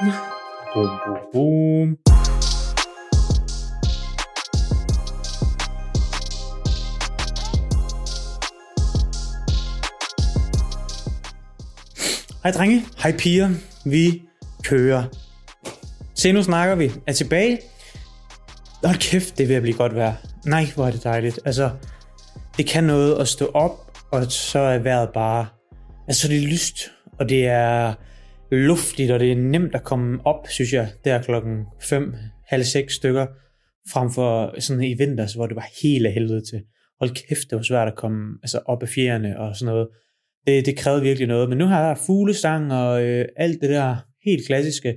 Boom, boom, boom. Hej drenge, hej piger, vi kører. Se, nu snakker vi. Er tilbage. Hold kæft, det er ved blive godt vejr. Nej, hvor er det dejligt. Altså, det kan noget at stå op, og så er vejret bare... Altså, det er lyst, og det er luftigt, og det er nemt at komme op, synes jeg, der klokken 5, halv 6 stykker, frem for sådan i vinters, hvor det var helt af helvede til. Hold kæft, det var svært at komme altså op af fjerne og sådan noget. Det, det krævede virkelig noget. Men nu har jeg fuglesang og øh, alt det der helt klassiske.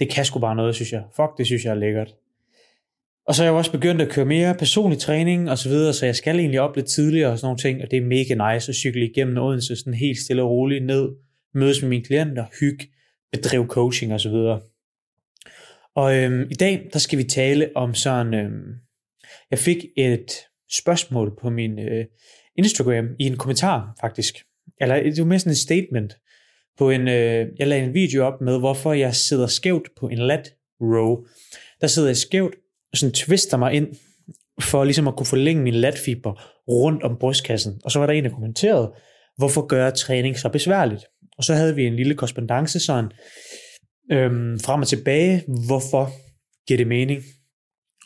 Det kan sgu bare noget, synes jeg. Fuck, det synes jeg er lækkert. Og så er jeg også begyndt at køre mere personlig træning og så videre, så jeg skal egentlig op lidt tidligere og sådan nogle ting, og det er mega nice at cykle igennem Odense sådan helt stille og roligt ned, mødes med mine klienter, hygge, bedrive coaching og så videre. Og øhm, i dag, der skal vi tale om sådan, øhm, jeg fik et spørgsmål på min øh, Instagram i en kommentar faktisk, eller det var mere sådan en statement, på en, øh, jeg lagde en video op med, hvorfor jeg sidder skævt på en lat row. Der sidder jeg skævt, og sådan twister mig ind, for ligesom at kunne forlænge min latfiber rundt om brystkassen. Og så var der en, der kommenterede, hvorfor gør træning så besværligt? Og så havde vi en lille korrespondence sådan, øhm, frem og tilbage, hvorfor giver det mening?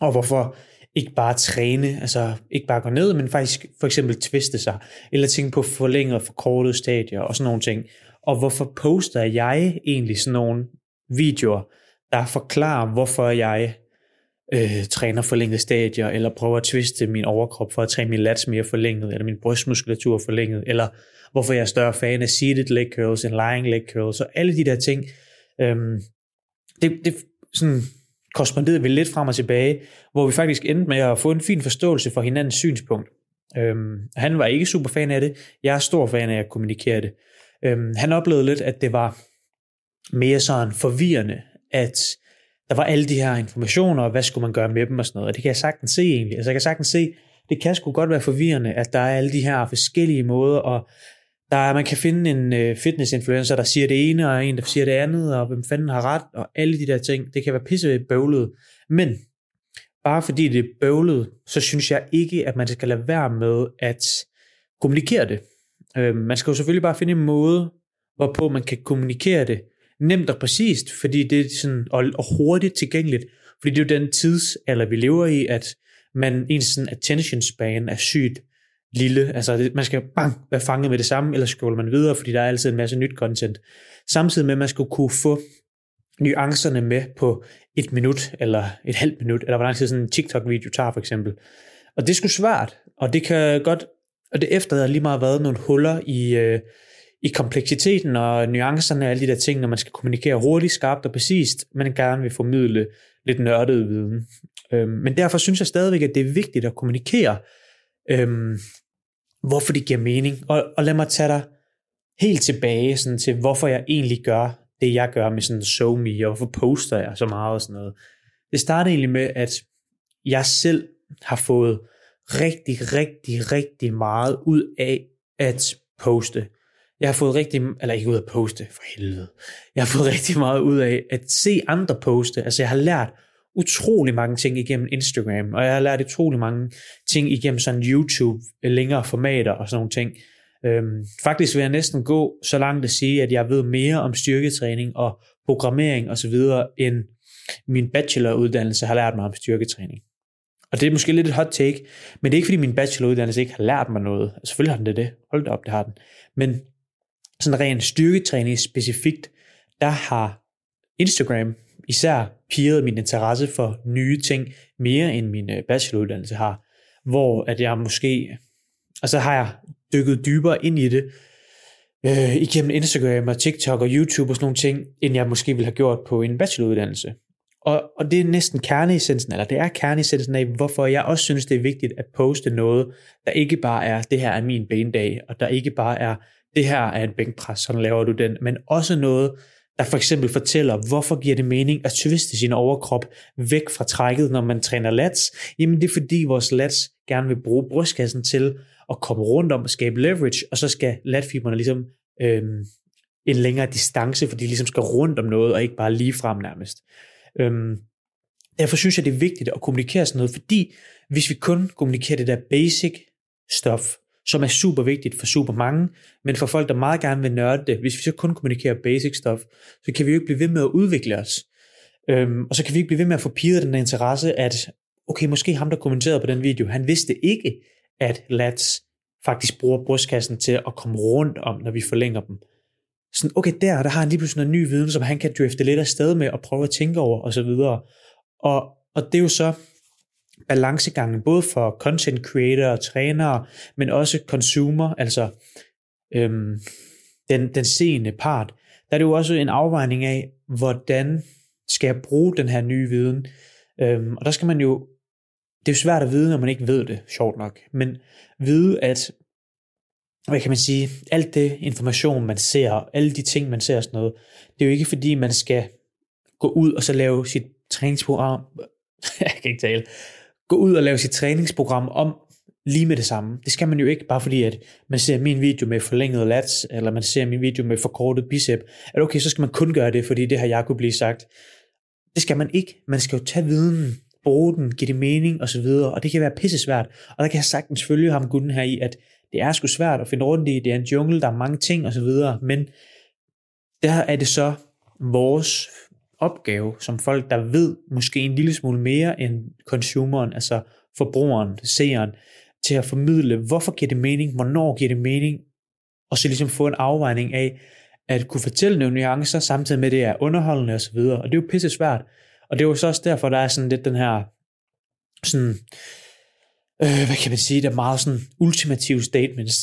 Og hvorfor ikke bare træne, altså ikke bare gå ned, men faktisk for eksempel tviste sig, eller tænke på forlænget og forkortet stadier og sådan nogle ting. Og hvorfor poster jeg egentlig sådan nogle videoer, der forklarer, hvorfor jeg øh, træner forlængede stadier, eller prøver at twiste min overkrop for at træne min lats mere forlænget, eller min brystmuskulatur forlænget, eller hvorfor jeg er større fan af seated leg curls end lying leg curls, og alle de der ting. Øhm, det, det sådan korresponderede vi lidt frem og tilbage, hvor vi faktisk endte med at få en fin forståelse for hinandens synspunkt. Øhm, han var ikke super fan af det. Jeg er stor fan af at kommunikere det. Øhm, han oplevede lidt, at det var mere sådan forvirrende, at der var alle de her informationer, og hvad skulle man gøre med dem og sådan noget. Og det kan jeg sagtens se egentlig. Altså jeg kan sagtens se, det kan sgu godt være forvirrende, at der er alle de her forskellige måder, og der er, man kan finde en øh, fitness-influencer, der siger det ene, og en, der siger det andet, og hvem fanden har ret, og alle de der ting. Det kan være pisse bøvlet. Men bare fordi det er bøvlet, så synes jeg ikke, at man skal lade være med at kommunikere det. Øh, man skal jo selvfølgelig bare finde en måde, hvorpå man kan kommunikere det nemt og præcist, fordi det er sådan, og, og hurtigt tilgængeligt, fordi det er jo den tidsalder, vi lever i, at man, ens sådan attention span er sygt lille. Altså, det, man skal bang, være fanget med det samme, eller scroller man videre, fordi der er altid en masse nyt content. Samtidig med, at man skulle kunne få nuancerne med på et minut, eller et halvt minut, eller hvor lang tid sådan en TikTok-video tager for eksempel. Og det skulle svært, og det kan godt, og det efterlader lige meget været nogle huller i, øh, i kompleksiteten og nuancerne og alle de der ting, når man skal kommunikere hurtigt, skarpt og præcist, men gerne vil formidle lidt nørdet viden. Øhm, men derfor synes jeg stadigvæk, at det er vigtigt at kommunikere, øhm, hvorfor det giver mening. Og, og lad mig tage dig helt tilbage sådan, til, hvorfor jeg egentlig gør det, jeg gør med sådan show me, og hvorfor poster jeg så meget og sådan noget. Det startede egentlig med, at jeg selv har fået rigtig, rigtig, rigtig meget ud af at poste. Jeg har fået rigtig, eller ikke ud af poste, for helvede. Jeg har fået rigtig meget ud af at se andre poste. Altså jeg har lært utrolig mange ting igennem Instagram, og jeg har lært utrolig mange ting igennem sådan YouTube, øh, længere formater og sådan nogle ting. Øhm, faktisk vil jeg næsten gå så langt at sige, at jeg ved mere om styrketræning og programmering osv., end min bacheloruddannelse har lært mig om styrketræning. Og det er måske lidt et hot take, men det er ikke fordi min bacheloruddannelse ikke har lært mig noget. Altså, selvfølgelig har den det det. Hold da op, det har den. Men sådan ren styrketræning specifikt, der har Instagram især pirret min interesse for nye ting mere end min øh, bacheloruddannelse har. Hvor at jeg måske, og så har jeg dykket dybere ind i det, øh, igennem Instagram og TikTok og YouTube og sådan nogle ting, end jeg måske ville have gjort på en bacheloruddannelse. Og, og det er næsten kerneessensen, eller det er kerneessensen af, hvorfor jeg også synes, det er vigtigt at poste noget, der ikke bare er, det her er min benedag, og der ikke bare er, det her er en bænkpres, sådan laver du den, men også noget, der for eksempel fortæller, hvorfor giver det mening at twiste sin overkrop væk fra trækket, når man træner lats? Jamen det er fordi vores lats gerne vil bruge brystkassen til at komme rundt om og skabe leverage, og så skal latfiberne ligesom øhm, en længere distance, fordi de ligesom skal rundt om noget, og ikke bare lige frem nærmest. Øhm, derfor synes jeg, det er vigtigt at kommunikere sådan noget, fordi hvis vi kun kommunikerer det der basic stuff, som er super vigtigt for super mange, men for folk, der meget gerne vil nørde det, hvis vi så kun kommunikerer basic stuff, så kan vi jo ikke blive ved med at udvikle os. Øhm, og så kan vi ikke blive ved med at få piret den der interesse, at okay, måske ham, der kommenterede på den video, han vidste ikke, at lats faktisk bruger brystkassen til at komme rundt om, når vi forlænger dem. Sådan, okay, der, der har han lige pludselig noget ny viden, som han kan drifte lidt af sted med og prøve at tænke over, og så videre. Og, og det er jo så balancegangen, både for content creator og trænere, men også consumer, altså øhm, den, den seende part. Der er det jo også en afvejning af, hvordan skal jeg bruge den her nye viden? Øhm, og der skal man jo, det er jo svært at vide, når man ikke ved det, sjovt nok, men vide, at hvad kan man sige, alt det information, man ser, alle de ting, man ser og sådan noget, det er jo ikke fordi, man skal gå ud og så lave sit træningsprogram, jeg kan ikke tale, gå ud og lave sit træningsprogram om lige med det samme. Det skal man jo ikke, bare fordi at man ser min video med forlænget lats, eller man ser min video med forkortet bicep, at okay, så skal man kun gøre det, fordi det har jeg kunne blive sagt. Det skal man ikke. Man skal jo tage viden, bruge den, give det mening og så videre, og det kan være pissesvært. Og der kan jeg sagtens følge ham gunden her i, at det er sgu svært at finde rundt i, det er en jungle, der er mange ting og så videre, men der er det så vores opgave som folk, der ved måske en lille smule mere end consumeren, altså forbrugeren, seeren, til at formidle, hvorfor giver det mening, hvornår giver det mening, og så ligesom få en afvejning af, at kunne fortælle nogle nuancer, samtidig med det er underholdende og så videre, og det er jo pisse svært, og det er jo så også derfor, der er sådan lidt den her, sådan, øh, øh, hvad kan man sige, der er meget sådan ultimative statements.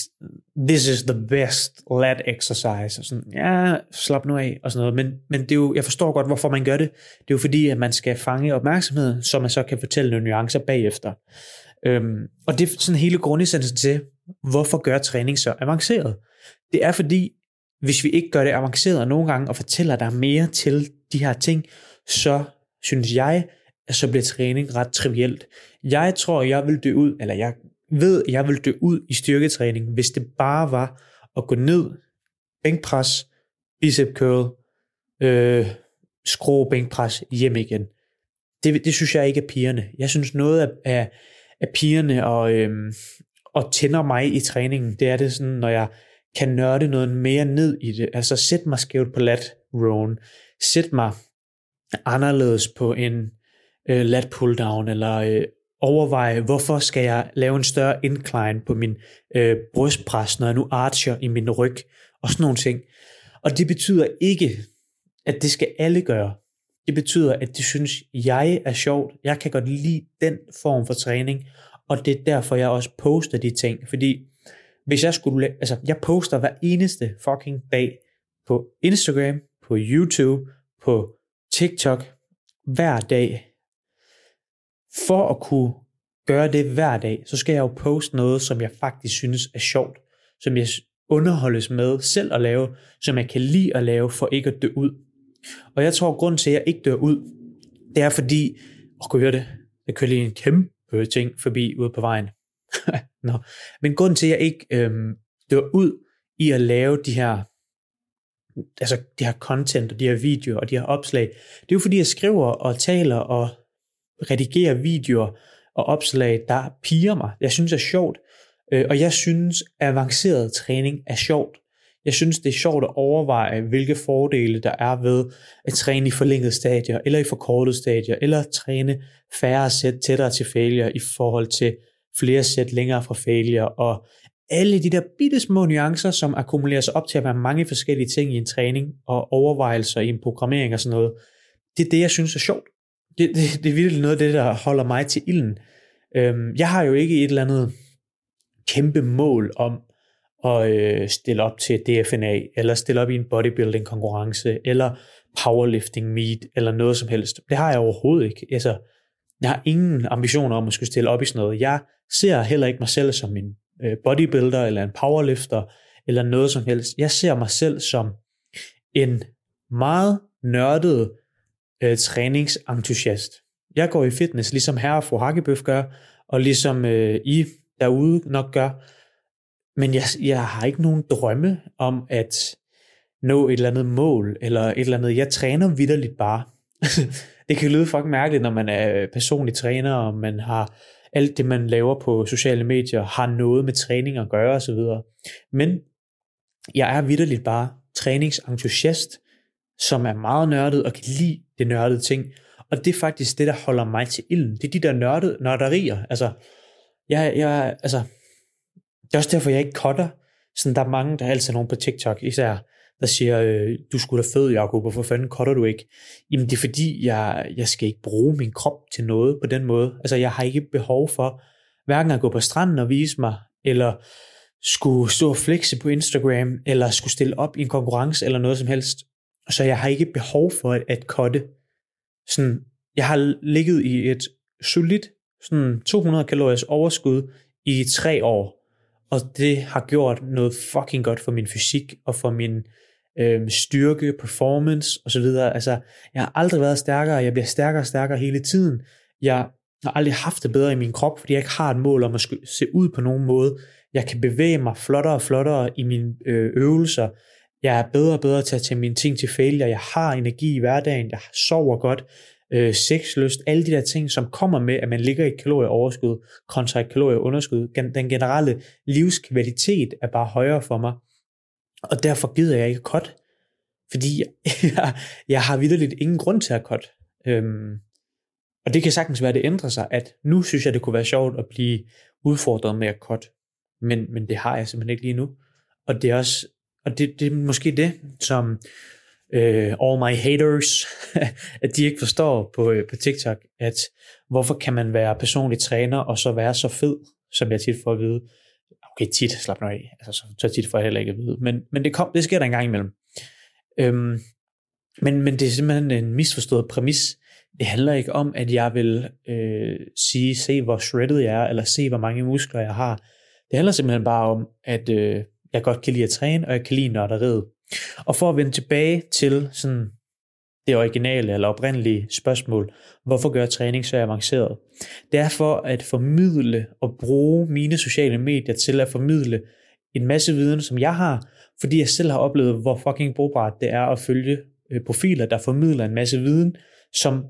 This is the best lat exercise. Og sådan, ja, slap nu af, og sådan noget. Men, men det er jo, jeg forstår godt, hvorfor man gør det. Det er jo fordi, at man skal fange opmærksomheden, så man så kan fortælle nogle nuancer bagefter. Øhm, og det er sådan hele grundessensen til, hvorfor gør træning så avanceret? Det er fordi, hvis vi ikke gør det avanceret nogle gange, og fortæller der mere til de her ting, så synes jeg, så bliver træning ret trivielt. Jeg tror, jeg vil dø ud, eller jeg ved, jeg vil dø ud i styrketræning, hvis det bare var at gå ned, bænkpres, bicep curl, øh, skrue bænkpres hjem igen. Det, det synes jeg ikke er pigerne. Jeg synes noget af, af, af pigerne og, øhm, og tænder mig i træningen, det er det sådan, når jeg kan nørde noget mere ned i det. Altså sæt mig skævt på lat rown. Sæt mig anderledes på en øh, lat pull down, eller øh, overveje, hvorfor skal jeg lave en større incline på min øh, brystpres, når jeg nu archer i min ryg, og sådan nogle ting. Og det betyder ikke, at det skal alle gøre. Det betyder, at det synes jeg er sjovt. Jeg kan godt lide den form for træning, og det er derfor, jeg også poster de ting. Fordi hvis jeg skulle, altså jeg poster hver eneste fucking dag på Instagram, på YouTube, på TikTok, hver dag for at kunne gøre det hver dag, så skal jeg jo poste noget, som jeg faktisk synes er sjovt, som jeg underholdes med selv at lave, som jeg kan lide at lave, for ikke at dø ud. Og jeg tror, grund til, at jeg ikke dør ud, det er fordi, og kunne høre det, jeg kører lige en kæmpe ting forbi ude på vejen. Nå. Men grund til, at jeg ikke øhm, dør ud i at lave de her altså de her content og de her videoer og de her opslag, det er jo fordi, jeg skriver og taler og redigere videoer og opslag, der piger mig. Jeg synes, det er sjovt. Øh, og jeg synes, avanceret træning er sjovt. Jeg synes, det er sjovt at overveje, hvilke fordele der er ved at træne i forlængede stadier, eller i forkortede stadier, eller at træne færre sæt tættere til failure i forhold til flere sæt længere fra failure, og alle de der bitte små nuancer, som akkumulerer sig op til at være mange forskellige ting i en træning, og overvejelser i en programmering og sådan noget, det er det, jeg synes er sjovt det, det, det er virkelig noget af det, der holder mig til ilden. Øhm, jeg har jo ikke et eller andet kæmpe mål om at øh, stille op til DFNA, eller stille op i en bodybuilding konkurrence, eller powerlifting meet, eller noget som helst. Det har jeg overhovedet ikke. Altså, jeg har ingen ambitioner om at skulle stille op i sådan noget. Jeg ser heller ikke mig selv som en øh, bodybuilder, eller en powerlifter, eller noget som helst. Jeg ser mig selv som en meget nørdet øh, træningsentusiast. Jeg går i fitness, ligesom herre og fru Hakkebøf gør, og ligesom øh, I derude nok gør. Men jeg, jeg har ikke nogen drømme om at nå et eller andet mål, eller et eller andet. Jeg træner vidderligt bare. det kan lyde fucking mærkeligt, når man er øh, personlig træner, og man har alt det, man laver på sociale medier, har noget med træning at gøre osv. Men jeg er vidderligt bare træningsentusiast, som er meget nørdet og kan lide det nørdede ting. Og det er faktisk det, der holder mig til ilden. Det er de der nørdede nørderier. Altså, jeg, jeg, altså, det er også derfor, jeg ikke cutter. Sådan, der er mange, der er altid nogen på TikTok, især, der siger, øh, du skulle da fed, Jacob, hvorfor fanden cutter du ikke? Jamen, det er fordi, jeg, jeg skal ikke bruge min krop til noget på den måde. Altså, jeg har ikke behov for hverken at gå på stranden og vise mig, eller skulle stå og flexe på Instagram, eller skulle stille op i en konkurrence, eller noget som helst. Så jeg har ikke behov for at, at cutte. Sådan, jeg har ligget i et solidt sådan 200 kaloriers overskud i tre år, og det har gjort noget fucking godt for min fysik og for min øh, styrke, performance osv. Altså, jeg har aldrig været stærkere, jeg bliver stærkere og stærkere hele tiden. Jeg har aldrig haft det bedre i min krop, fordi jeg ikke har et mål om at se ud på nogen måde. Jeg kan bevæge mig flottere og flottere i mine øh, øvelser. Jeg er bedre og bedre til at tage mine ting til failure. Jeg har energi i hverdagen. Jeg sover godt. Øh, sexlyst. Alle de der ting, som kommer med, at man ligger i et kalorieoverskud kontra et kalorieunderskud. Den generelle livskvalitet er bare højere for mig. Og derfor gider jeg ikke cut. Fordi jeg, jeg har vidderligt ingen grund til at cut. Øhm, og det kan sagtens være, at det ændrer sig, at nu synes jeg, det kunne være sjovt at blive udfordret med at cut. Men, men det har jeg simpelthen ikke lige nu. Og det er også, og det, det er måske det, som øh, all my haters, at de ikke forstår på, øh, på TikTok, at hvorfor kan man være personlig træner, og så være så fed, som jeg tit får at vide. Okay, tit, slap nu af. Altså, så, så tit får jeg heller ikke at vide. Men, men det, kom, det sker der en gang imellem. Øhm, men, men det er simpelthen en misforstået præmis. Det handler ikke om, at jeg vil øh, sige, se hvor shredded jeg er, eller se hvor mange muskler jeg har. Det handler simpelthen bare om, at øh, jeg godt kan lide at træne, og jeg kan lide nørderiet. Og for at vende tilbage til sådan det originale eller oprindelige spørgsmål, hvorfor gør træning så avanceret? Det er for at formidle og bruge mine sociale medier til at formidle en masse viden, som jeg har, fordi jeg selv har oplevet, hvor fucking brugbart det er at følge øh, profiler, der formidler en masse viden, som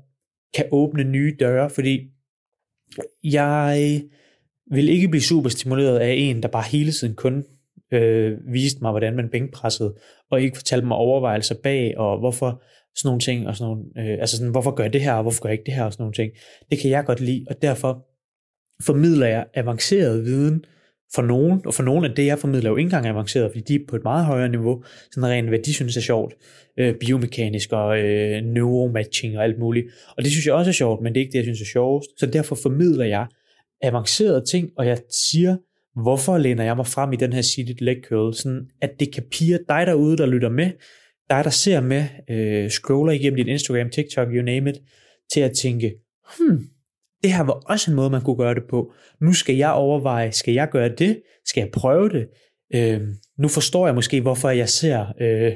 kan åbne nye døre, fordi jeg vil ikke blive super stimuleret af en, der bare hele tiden kun øh, viste mig, hvordan man bænkpressede, og ikke fortalte mig overvejelser bag, og hvorfor sådan nogle ting, og sådan nogle, øh, altså sådan, hvorfor gør jeg det her, og hvorfor gør jeg ikke det her, og sådan nogle ting. Det kan jeg godt lide, og derfor formidler jeg avanceret viden for nogen, og for nogen af det, jeg formidler, jo ikke engang avanceret, fordi de er på et meget højere niveau, sådan rent hvad de synes er sjovt, øh, biomekanisk og øh, neuromatching og alt muligt. Og det synes jeg også er sjovt, men det er ikke det, jeg synes er sjovest. Så derfor formidler jeg avancerede ting, og jeg siger, hvorfor læner jeg mig frem i den her seated leg curl, sådan at det kan pige dig derude, der lytter med, dig der ser med, øh, scroller igennem din Instagram, TikTok, you name it, til at tænke, hmm, det her var også en måde, man kunne gøre det på. Nu skal jeg overveje, skal jeg gøre det? Skal jeg prøve det? Øh, nu forstår jeg måske, hvorfor jeg ser, øh,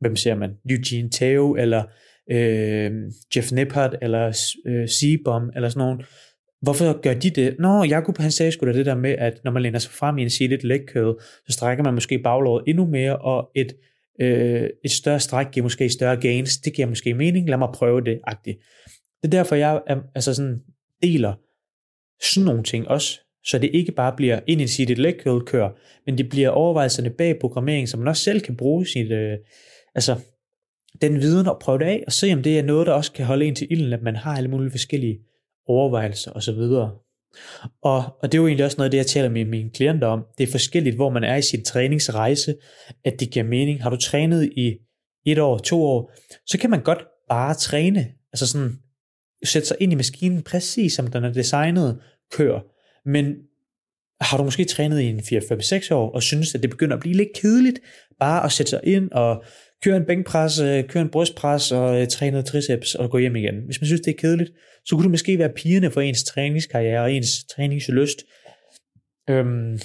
hvem ser man? Eugene Tao, eller øh, Jeff Nippert, eller øh, Seabom, eller sådan nogen. Hvorfor gør de det? Nå, Jakob han sagde sgu da det der med, at når man læner sig frem i en seated leg curl, så strækker man måske baglåret endnu mere, og et, øh, et større stræk giver måske større gains. Det giver måske mening. Lad mig prøve det, agtigt. Det er derfor, jeg altså sådan, deler sådan nogle ting også, så det ikke bare bliver ind i seated leg curl kør, men det bliver overvejelserne bag programmering, som man også selv kan bruge sit, øh, altså den viden og prøve det af, og se om det er noget, der også kan holde en til ilden, at man har alle mulige forskellige overvejelser osv. Og, og det er jo egentlig også noget af det, jeg taler med mine klienter om. Det er forskelligt, hvor man er i sin træningsrejse, at det giver mening. Har du trænet i et år, to år, så kan man godt bare træne. Altså sådan, sætte sig ind i maskinen præcis som den er designet, kør. Men har du måske trænet i en 4-5-6 år, og synes, at det begynder at blive lidt kedeligt, bare at sætte sig ind og køre en bænkpres, øh, køre en brystpres og øh, træne noget triceps og gå hjem igen. Hvis man synes, det er kedeligt, så kunne du måske være pigerne for ens træningskarriere og ens træningslyst. Øhm,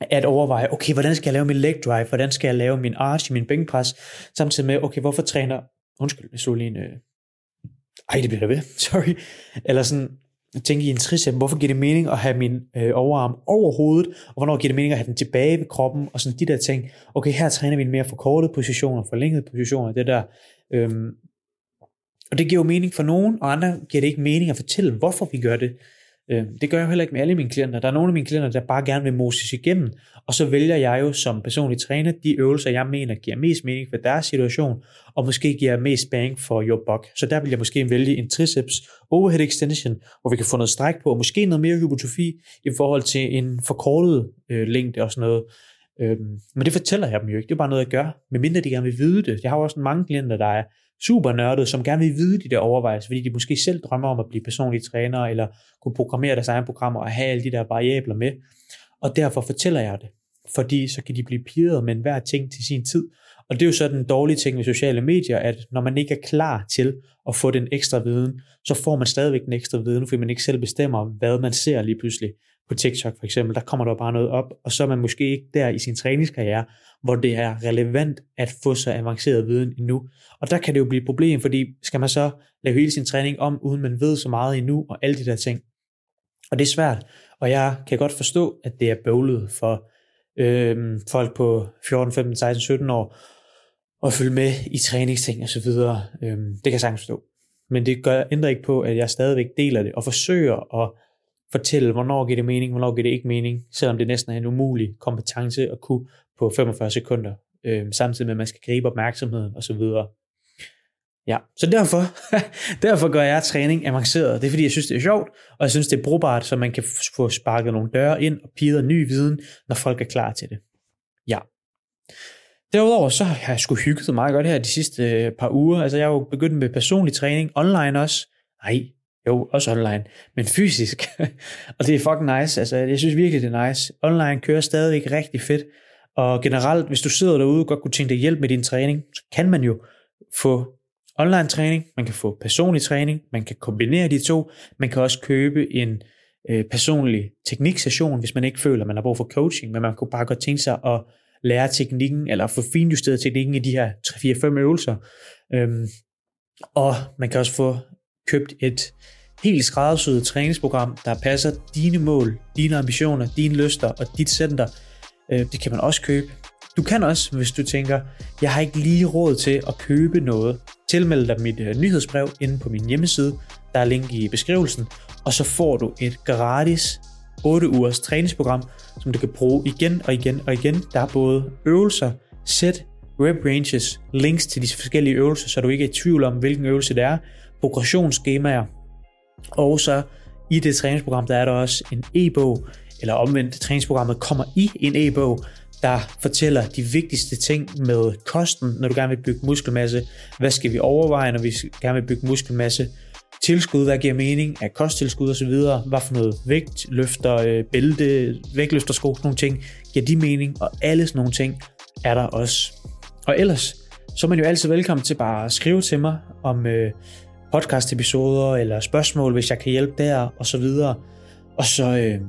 at overveje, okay, hvordan skal jeg lave min leg drive, hvordan skal jeg lave min arch i min bænkpres, samtidig med, okay, hvorfor træner, undskyld, jeg så lige en, øh, ej, det bliver der ved, sorry, eller sådan, tænke i en tricep, hvorfor giver det mening at have min øh, overarm over hovedet, og hvornår giver det mening at have den tilbage ved kroppen, og sådan de der ting. Okay, her træner vi en mere forkortet positioner, forlængede positioner, det der. Øhm, og det giver jo mening for nogen, og andre giver det ikke mening at fortælle, hvorfor vi gør det. Øh, det gør jeg heller ikke med alle mine klienter. Der er nogle af mine klienter, der bare gerne vil moses igennem, og så vælger jeg jo som personlig træner de øvelser, jeg mener giver mest mening for deres situation, og måske giver mest bang for your buck. Så der vil jeg måske vælge en triceps overhead extension, hvor vi kan få noget stræk på, og måske noget mere hypotrofi i forhold til en forkortet øh, længde og sådan noget. Øhm, men det fortæller jeg dem jo ikke. Det er bare noget, jeg gør, medmindre de gerne vil vide det. Jeg har også mange klienter, der er super nørdet, som gerne vil vide de der overvejelser, fordi de måske selv drømmer om at blive personlige trænere, eller kunne programmere deres egne programmer og have alle de der variabler med. Og derfor fortæller jeg det, fordi så kan de blive pirret med enhver ting til sin tid. Og det er jo så den dårlige ting ved sociale medier, at når man ikke er klar til at få den ekstra viden, så får man stadigvæk den ekstra viden, fordi man ikke selv bestemmer, hvad man ser lige pludselig på TikTok for eksempel, der kommer der bare noget op, og så er man måske ikke der i sin træningskarriere, hvor det er relevant at få så avanceret viden endnu. Og der kan det jo blive et problem, fordi skal man så lave hele sin træning om, uden man ved så meget endnu, og alle de der ting. Og det er svært, og jeg kan godt forstå, at det er bøvlet for øhm, folk på 14, 15, 16, 17 år, at følge med i træningsting og så videre. Øhm, det kan jeg sagtens forstå. Men det gør, ændrer ikke på, at jeg stadigvæk deler det, og forsøger at fortælle, hvornår giver det mening, hvornår giver det ikke mening, selvom det næsten er en umulig kompetence at kunne på 45 sekunder, øh, samtidig med, at man skal gribe opmærksomheden osv. Ja, så derfor, derfor gør jeg træning avanceret. Det er fordi, jeg synes, det er sjovt, og jeg synes, det er brugbart, så man kan få sparket nogle døre ind og pider ny viden, når folk er klar til det. Ja. Derudover så har jeg sgu hygget meget godt her de sidste øh, par uger. Altså jeg har jo begyndt med personlig træning online også. Nej, jo, også online, men fysisk. og det er fucking nice. Altså, jeg synes virkelig, det er nice. Online kører stadigvæk rigtig fedt. Og generelt, hvis du sidder derude og godt kunne tænke dig hjælp med din træning, så kan man jo få online træning, man kan få personlig træning, man kan kombinere de to, man kan også købe en øh, personlig tekniksession, hvis man ikke føler, at man har brug for coaching, men man kunne bare godt tænke sig at lære teknikken, eller få finjusteret teknikken i de her 3-4-5 øvelser. Øhm, og man kan også få købt et helt skræddersyet træningsprogram, der passer dine mål, dine ambitioner, dine lyster og dit center. Øh, det kan man også købe. Du kan også, hvis du tænker, jeg har ikke lige råd til at købe noget, tilmelde dig mit øh, nyhedsbrev inde på min hjemmeside. Der er link i beskrivelsen. Og så får du et gratis 8 ugers træningsprogram, som du kan bruge igen og igen og igen. Der er både øvelser, sæt, rep ranges, links til de forskellige øvelser, så du ikke er i tvivl om, hvilken øvelse det er, progressionsskemaer, og så i det træningsprogram, der er der også en e-bog, eller omvendt, træningsprogrammet kommer i en e-bog, der fortæller de vigtigste ting med kosten, når du gerne vil bygge muskelmasse. Hvad skal vi overveje, når vi gerne vil bygge muskelmasse? Tilskud, hvad giver mening af kosttilskud osv. Hvad for noget vægt, løfter, øh, bælte, vægtløftersko, sådan nogle ting, giver de mening, og alle sådan nogle ting er der også. Og ellers, så er man jo altid velkommen til bare at skrive til mig om øh, podcast-episoder eller spørgsmål, hvis jeg kan hjælpe der, og så videre. Og så, øh,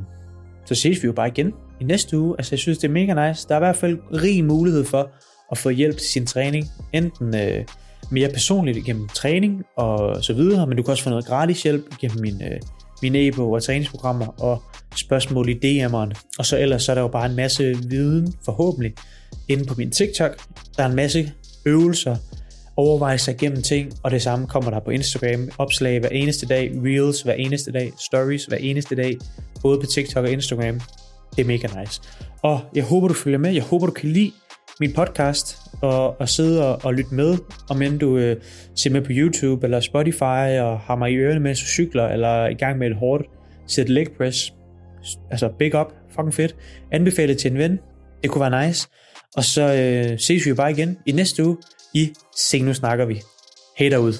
så ses vi jo bare igen i næste uge. Altså, jeg synes, det er mega nice. Der er i hvert fald rig mulighed for at få hjælp til sin træning. Enten øh, mere personligt gennem træning og så videre, men du kan også få noget gratis hjælp gennem min, øh, min e-bog og træningsprogrammer og spørgsmål i DM'eren. Og så ellers så er der jo bare en masse viden, forhåbentlig, inde på min TikTok. Der er en masse øvelser, overveje sig igennem ting, og det samme kommer der på Instagram, opslag hver eneste dag, reels hver eneste dag, stories hver eneste dag, både på TikTok og Instagram. Det er mega nice. Og jeg håber, du følger med. Jeg håber, du kan lide min podcast og, og sidde og, og lytte med, om end du øh, ser med på YouTube eller Spotify og har mig i ørene, mens du cykler, eller er i gang med et hårdt set leg press. Altså big up, fucking fedt. Anbefale til en ven. Det kunne være nice. Og så øh, ses vi jo bare igen i næste uge i Se Nu Snakker Vi. Hej derude.